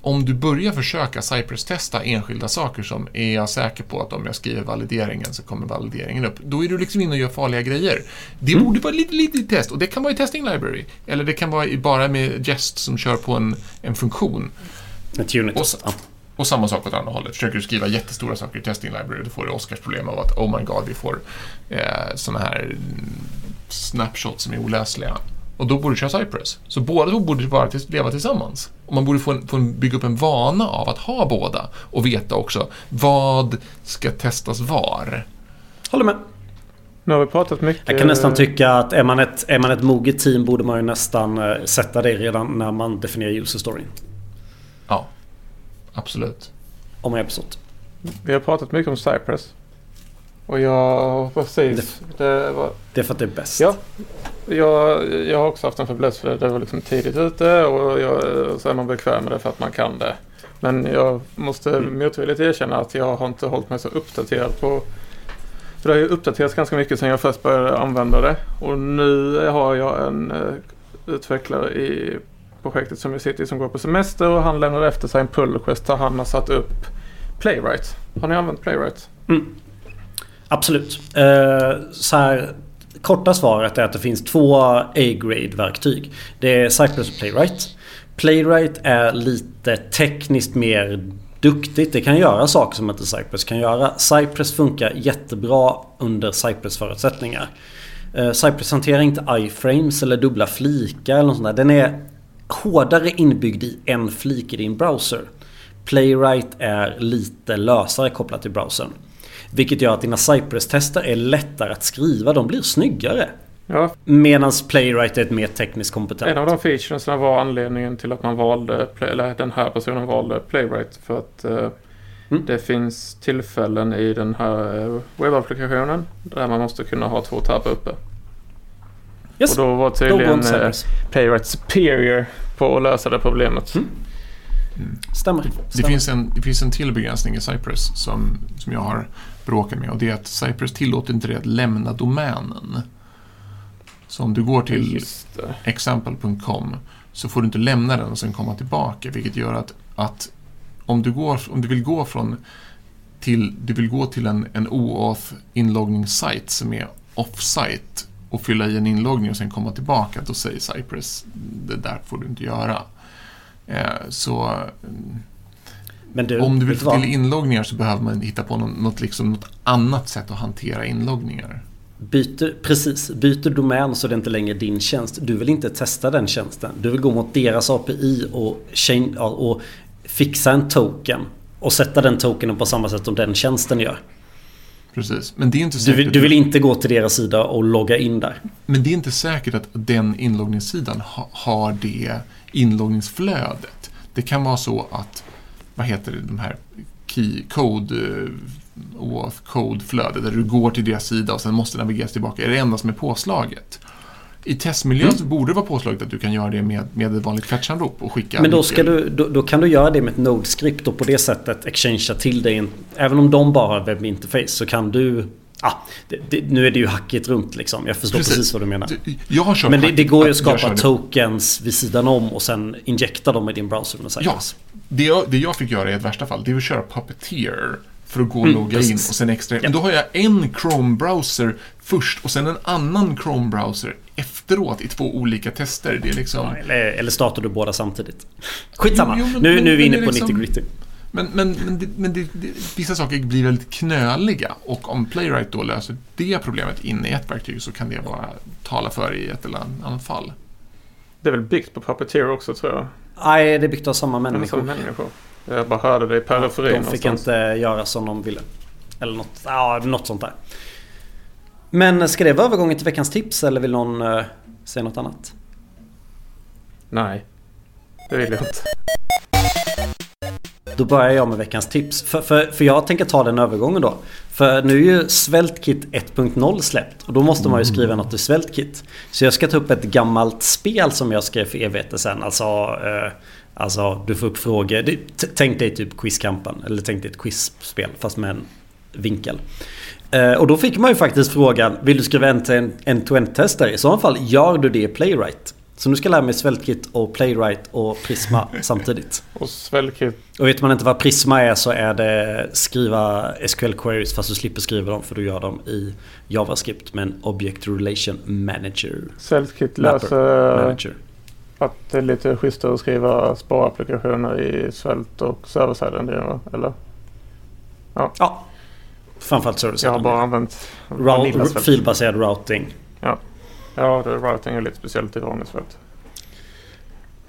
C: om du börjar försöka Cypress-testa enskilda saker som är jag säker på att om jag skriver valideringen så kommer valideringen upp. Då är du liksom inne och gör farliga grejer. Det borde vara lite litet test och det kan vara i testing library. Eller det kan vara bara med Jest som kör på en, en funktion.
A: Ett unit.
C: Och. Och samma sak åt andra hållet. Försöker du skriva jättestora saker i testing library då får du Oscars problem av att oh my god, vi får eh, såna här mm, snapshots som är oläsliga. Och då borde du köra Cypress. Så båda två borde bara leva tillsammans. Och man borde få, en, få en, bygga upp en vana av att ha båda och veta också vad ska testas var.
A: Håller med.
B: Nu har vi pratat mycket...
A: Jag kan nästan tycka att är man ett, är man ett moget team borde man ju nästan eh, sätta det redan när man definierar user story.
C: Ja, absolut.
A: Om jag har förstått.
B: Vi har pratat mycket om Cypress. Och jag... Precis. Det var,
A: Det är för att det är bäst.
B: Ja. jag, jag har också haft en fäbless för det. Det var liksom tidigt ute och jag, så är man bekväm med det för att man kan det. Men jag måste
A: Mm.
B: motvilligt erkänna att jag har inte hållit mig så uppdaterad på... För det har ju uppdaterats ganska mycket sedan jag först började använda det. Och nu har jag en eh, utvecklare i projektet som jag sitter i som går på semester och han lämnade efter sig en pull request där han har satt upp Playwright. Har ni använt Playwright?
A: Absolut. Eh, så här, korta svaret är att det finns två A-grade-verktyg. Det är Cypress och Playwright. Playwright är lite tekniskt mer duktigt. Det kan göra saker som inte Cypress kan göra. Cypress funkar jättebra under Cypress-förutsättningar. Eh, Cypress hanterar inte iframes eller dubbla flikar eller något sånt där. Den är hårdare inbyggd i en flik i din browser. Playwright är lite lösare kopplat till browsern. Vilket gör att dina Cypress-tester är lättare att skriva. De blir snyggare.
B: Ja,
A: Medan Playwright är ett mer tekniskt kompetent.
B: En av de featuresen var anledningen till att man valde, eller den här personen valde Playwright. För att eh,
A: Mm.
B: det finns tillfällen i den här eh, webbapplikationen där man måste kunna ha två tabbar uppe.
A: Yes,
B: Och då var tydligen eh. Playwright superior på att lösa det problemet.
A: Mm. Stämmer.
C: Det
A: Stämmer.
C: finns, en, det finns en till begränsning i Cypress som, som jag har bråkat med och det är att Cypress tillåter inte dig att lämna domänen. Så om du går till example.com så får du inte lämna den och sen komma tillbaka vilket gör att, att om, du går, om du vill gå från till, du vill gå till en, en OAuth inloggningssajt som är off-site och fylla i en inloggning och sen komma tillbaka då säger Cypress det där får du inte göra. Eh, så
A: Men du,
C: om du vill få till inloggningar så behöver man hitta på något, något, liksom, något annat sätt att hantera inloggningar.
A: Byter, precis, byter domän så det är inte längre din tjänst. Du vill inte testa den tjänsten. Du vill gå mot deras API och, chain, ja, och fixa en token. Och sätta den tokenen på samma sätt som den tjänsten gör.
C: Precis. Men det är inte
A: Du
C: säkert,
A: vill, du vill inte gå till deras sida och logga in där.
C: men det är inte säkert att den inloggningssidan ha, har det inloggningsflödet. Det kan vara så att, vad heter det, de här key, code, eh, OAuth code-flödet, där du går till deras sida och sen måste navigeras tillbaka, är det enda som är påslaget. I testmiljön
A: Mm.
C: borde det vara påslaget att du kan göra det med, med ett vanligt fetchanrop och skicka
A: Men då, ska du, då, då kan du göra det med ett Node-skript och på det sättet exchangea till dig. en- Även om de bara har webbinterface så kan du... Ah, det, det, nu är det ju hackigt runt liksom. Jag förstår precis,
C: Precis.
A: vad du menar.
C: Du-
A: Men det, det går ju att skapa tokens vid sidan om och sen injekta dem i din browser med
C: Ja, det jag, det jag fick göra i ett värsta fall, det är att köra Puppeteer för att gå och
A: Mm,
C: logga in
A: precis.
C: och sen extra. Men då har jag en Chrome-browser först och sen en annan Chrome-browser efteråt i två olika tester. Det är liksom...
A: Ja, eller, eller startar du båda samtidigt. Skitsamma.
C: Jo, jo, men-
A: nu,
C: men-
A: nu är vi inne på
C: liksom-
A: 90 gritty.
C: Men, men, men, det, men det, det, vissa saker blir väldigt knöliga och om Playwright då löser det problemet in i ett verktyg så kan det vara tala för i ett eller annat fall.
B: Det är väl byggt på Puppeteer också tror jag.
A: Nej, det är byggt av samma människor.
B: människor. Jag bara hörde det i periferin
A: De fick
B: någonstans.
A: inte göra som de ville. Eller något, ja, något sånt där. Men ska det vara övergången till veckans tips eller vill någon uh, säga något annat?
B: Nej. Det vill jag inte.
A: Då börjar jag med veckans tips. För, för, för jag tänker ta den övergången då. För nu är ju SvelteKit 1.0 släppt och då måste man ju skriva något i SvelteKit. Så jag ska ta upp ett gammalt spel som jag skrev för evigheter sedan. Alltså, eh, alltså du får upp frågor. Tänk dig typ Quizkampen. Eller tänk dig ett quizspel fast med en vinkel. Eh, och då fick man ju faktiskt frågan Vill du skriva en en end-to-end tester? I så fall gör du det i Playwright. Så nu ska jag lära mig SvelteKit och Playwright och Prisma samtidigt.
B: Och Svelkit.
A: Och vet man inte vad Prisma är så är det skriva SQL queries fast du slipper skriva dem för du gör dem i JavaScript med en Object Relation Manager. Mapper.
B: löser
A: Manager.
B: att det är lite schysstare att skriva sparapplikationer i Svelte och server-side än det va? Eller?
A: Ja. Framförallt service.
B: Jag har bara använt
A: filbaserad routing.
B: Ja, det, routing är lite speciellt i vanlig Svelte.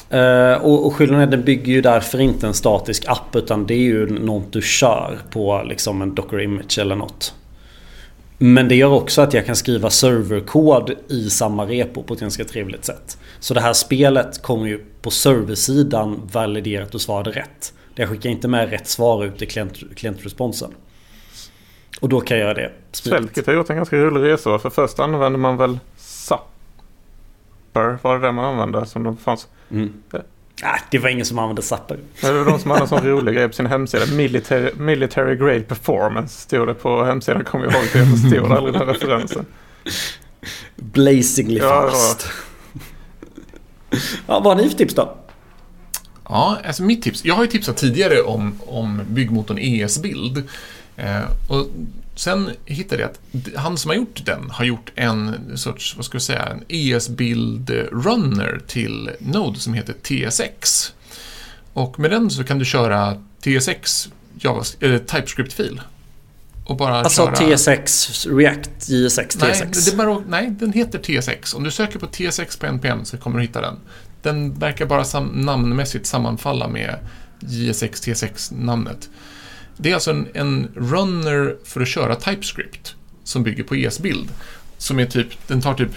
A: Eh, och, och skillnaden är bygger ju därför inte en statisk app utan det är ju något du kör på liksom en Docker image eller något. Men det gör också att jag kan skriva serverkod i samma repo på ett ganska trevligt sätt. Så det här spelet kommer ju på serversidan validera att du svarade rätt. Jag skickar inte med rätt svar ut i klient, klientresponsen. Och då kan jag göra det.
B: Svelkit har gjort en ganska rolig resa. För först använde man väl Zapper. Var det det man använde? Som de fanns.
A: Mm. Ah, det var ingen som använde Zapper.
B: Men det var de som hade en sån rolig grej på sin hemsida. Military, military grade performance stod det på hemsidan. Kommer jag ihåg. för Jag förstod aldrig den referensen.
A: Blazingly
B: Ja,
A: fast. ja, vad har ni för tips då?
C: Ja, alltså mitt tips. Jag har ju tipsat tidigare om, om byggmotorn ES-bild. Eh, och sen hittade jag att han som har gjort den har gjort en sorts, vad ska jag säga, en ES-bild runner till Node som heter TSX. Och med den så kan du köra TSX TypeScript-fil. Och bara
A: Alltså
C: köra...
A: TSX React JSX
C: Nej,
A: TSX.
C: är bara, nej, den heter TSX. Om du söker på TSX på NPM så kommer du hitta den. Den verkar bara sam namnmässigt sammanfalla med JSX TSX-namnet. Det är alltså en, en runner för att köra TypeScript som bygger på ES-bild. Som är typ, den tar typ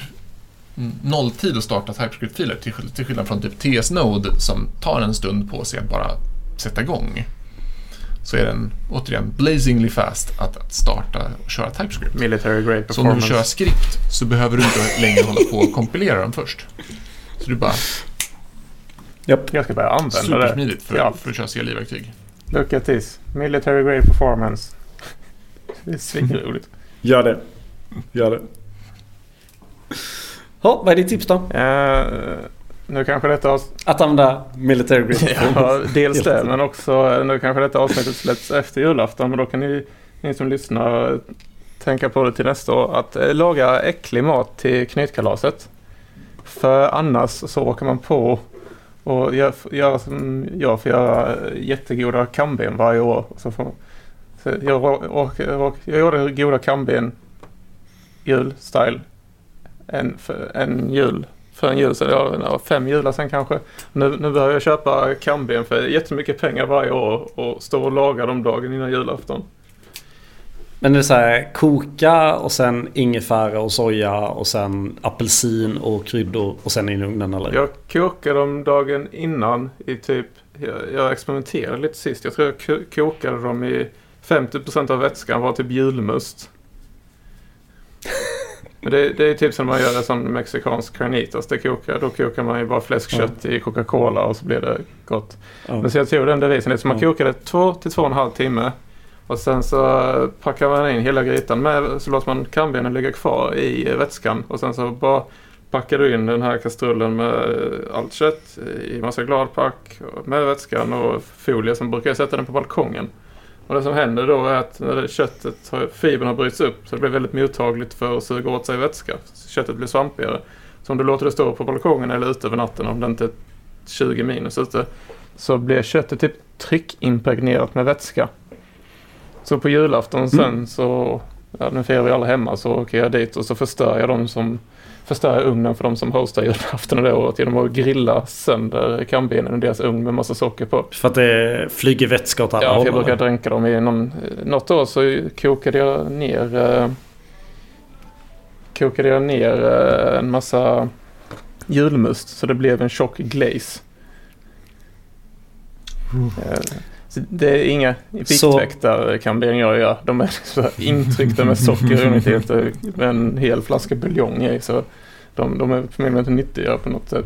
C: nolltid att starta TypeScript-filer till, till skillnad från typ TS-Node som tar en stund på sig att bara sätta igång. Så är den återigen blazingly fast att, att starta och köra TypeScript.
B: Military grade
C: Så om du
B: performance.
C: köra skript så behöver du inte längre hålla på och kompilera dem först. Så du bara
A: Japp.
B: Jag ska börja använda det.
C: supersmidigt för, för att köra CLI-verktyg.
B: Look at this. Military grade performance. Det är svinroligt.
A: Gör det. Gör det. Ja, vad är ditt tips då?
B: Eh, nu kanske detta avs-
A: Att använda military grid.
B: ja, dels det, men också eh, nu kanske detta avsnittet släpps efter julafton. Men då kan ni, ni som lyssnar tänka på det till nästa år. Att eh, laga äcklig mat till knytkalaset. För annars så åker man på och gör, gör som jag får göra jättegoda kamben varje år. Så får, så jag, och, och, jag gjorde goda kamben julstyle En, för, en jul för en jul. Så jag har fem jular sen kanske. Nu, nu börjar jag köpa kamben för jättemycket pengar varje år och stå och laga dem dagen innan julafton.
A: Men det är så här koka och sen ingefära och soja och sen apelsin och kryddor och sen in i ugnen eller?
B: Jag kokade dem dagen innan i typ... Jag, jag experimenterade lite sist. Jag tror jag ko- kokade dem i 50% av vätskan var typ julmust. Men det, det är typ som man gör en sån mexikansk carnitas. Det kokar, då kokar man ju bara fläskkött i Coca-Cola och så blir det gott.
A: Ja.
B: Men så jag tog den devisen. Så man
A: Ja.
B: kokade två till två och en halv timme. Och sen så packar man in hela grytan med. Så låter man kambenen ligga kvar i vätskan. Och sen så bara packar du in den här kastrullen med eh, allt kött i massa gladpack med vätskan och folie. Sen brukar jag sätta den på balkongen. Och det som händer då är att när köttet, har, fibern har bryts upp så det blir väldigt mottagligt för att suga åt sig vätska. Köttet blir svampigare. Så om du låter det stå på balkongen eller ute över natten om det inte är 20 minus ute så blir köttet typ tryckimpregnerat med vätska. Så på julafton sen så, ja nu firar vi alla hemma så åker jag dit och så förstör jag dem som förstör jag ugnen för de som hostar julafton det året genom att grilla sönder kambenen i deras ugn med massa socker på.
A: För att det flyger vätska åt alla
B: Ja,
A: håll?
B: jag brukar dränka dem i någon... Något år så kokade jag ner... Eh, kokade jag ner eh, en massa julmust så det blev en tjock glaze. Eh, så det är inga viktväktarkamberingar jag gör. De är så intryckta med socker och med en hel flaska buljong i. Så de, de är förmodligen inte nyttiga på något sätt.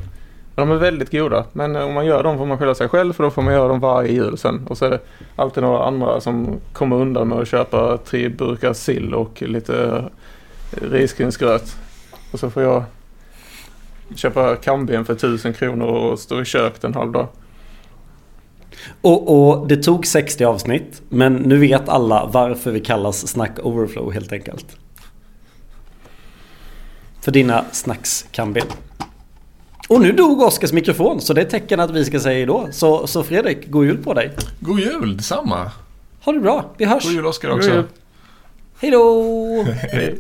B: Men de är väldigt goda. Men eh, om man gör dem får man skylla sig själv för då får man göra dem varje jul sen. Och så är det alltid några andra som kommer undan med att köpa tre burkar sill och lite eh, risgrynsgröt. Och så får jag köpa kamben för tusen kronor och stå i köket en halv dag.
A: Och, och det tog 60 avsnitt. Men nu vet alla varför vi kallas Snack Overflow helt enkelt. För dina snackskamben. Och nu dog Oskars mikrofon så det är tecken att vi ska säga hejdå. Så, så Fredrik, god jul på dig.
C: God jul, detsamma.
A: Ha det bra, vi hörs.
C: God jul Oskar
B: God
C: också.
B: jul.
A: Hejdå!
B: Hej.